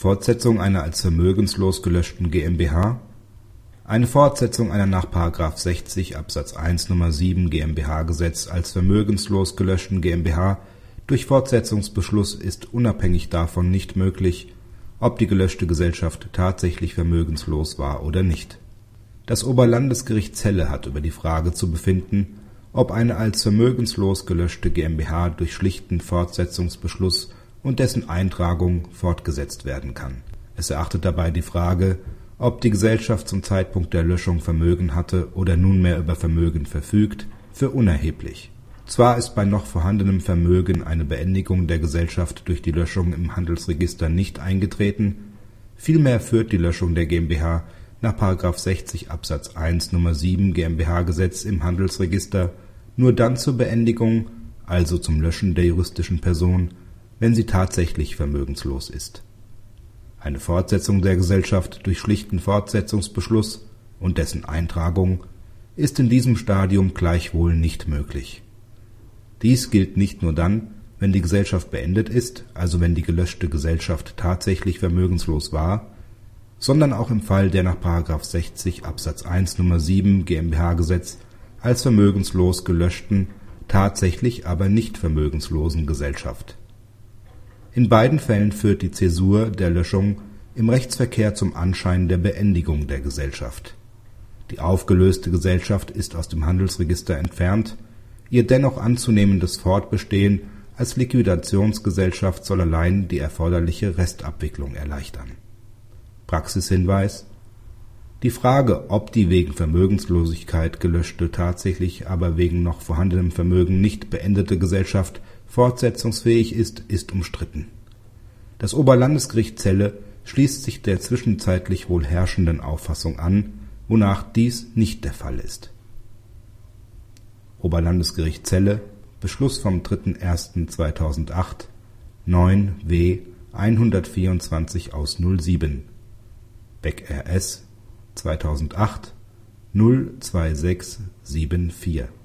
Fortsetzung einer als vermögenslos gelöschten GmbH eine Fortsetzung einer nach § 60 Absatz 1 Nr. 7 GmbH-Gesetz als vermögenslos gelöschten GmbH durch Fortsetzungsbeschluss ist unabhängig davon nicht möglich, ob die gelöschte Gesellschaft tatsächlich vermögenslos war oder nicht. Das Oberlandesgericht Celle hat über die Frage zu befinden, ob eine als vermögenslos gelöschte GmbH durch schlichten Fortsetzungsbeschluss und dessen Eintragung fortgesetzt werden kann. Es erachtet dabei die Frage, ob die Gesellschaft zum Zeitpunkt der Löschung Vermögen hatte oder nunmehr über Vermögen verfügt, für unerheblich. Zwar ist bei noch vorhandenem Vermögen eine Beendigung der Gesellschaft durch die Löschung im Handelsregister nicht eingetreten, vielmehr führt die Löschung der GmbH nach § 60 Absatz 1 Nr. 7 GmbH-Gesetz im Handelsregister nur dann zur Beendigung, also zum Löschen der juristischen Person wenn sie tatsächlich vermögenslos ist. Eine Fortsetzung der Gesellschaft durch schlichten Fortsetzungsbeschluss und dessen Eintragung ist in diesem Stadium gleichwohl nicht möglich. Dies gilt nicht nur dann, wenn die Gesellschaft beendet ist, also wenn die gelöschte Gesellschaft tatsächlich vermögenslos war, sondern auch im Fall der nach § 60 Absatz 1 Nr. 7 GmbH-Gesetz als vermögenslos gelöschten, tatsächlich aber nicht vermögenslosen Gesellschaft in beiden Fällen führt die Zäsur der Löschung im Rechtsverkehr zum Anschein der Beendigung der Gesellschaft. Die aufgelöste Gesellschaft ist aus dem Handelsregister entfernt, ihr dennoch anzunehmendes Fortbestehen als Liquidationsgesellschaft soll allein die erforderliche Restabwicklung erleichtern. Praxishinweis Die Frage, ob die wegen Vermögenslosigkeit gelöschte tatsächlich aber wegen noch vorhandenem Vermögen nicht beendete Gesellschaft fortsetzungsfähig ist, ist umstritten. Das Oberlandesgericht Celle schließt sich der zwischenzeitlich wohl herrschenden Auffassung an, wonach dies nicht der Fall ist. Oberlandesgericht Celle Beschluss vom 3.1.2008 9 W 124 aus 07 Beck RS 2008 02674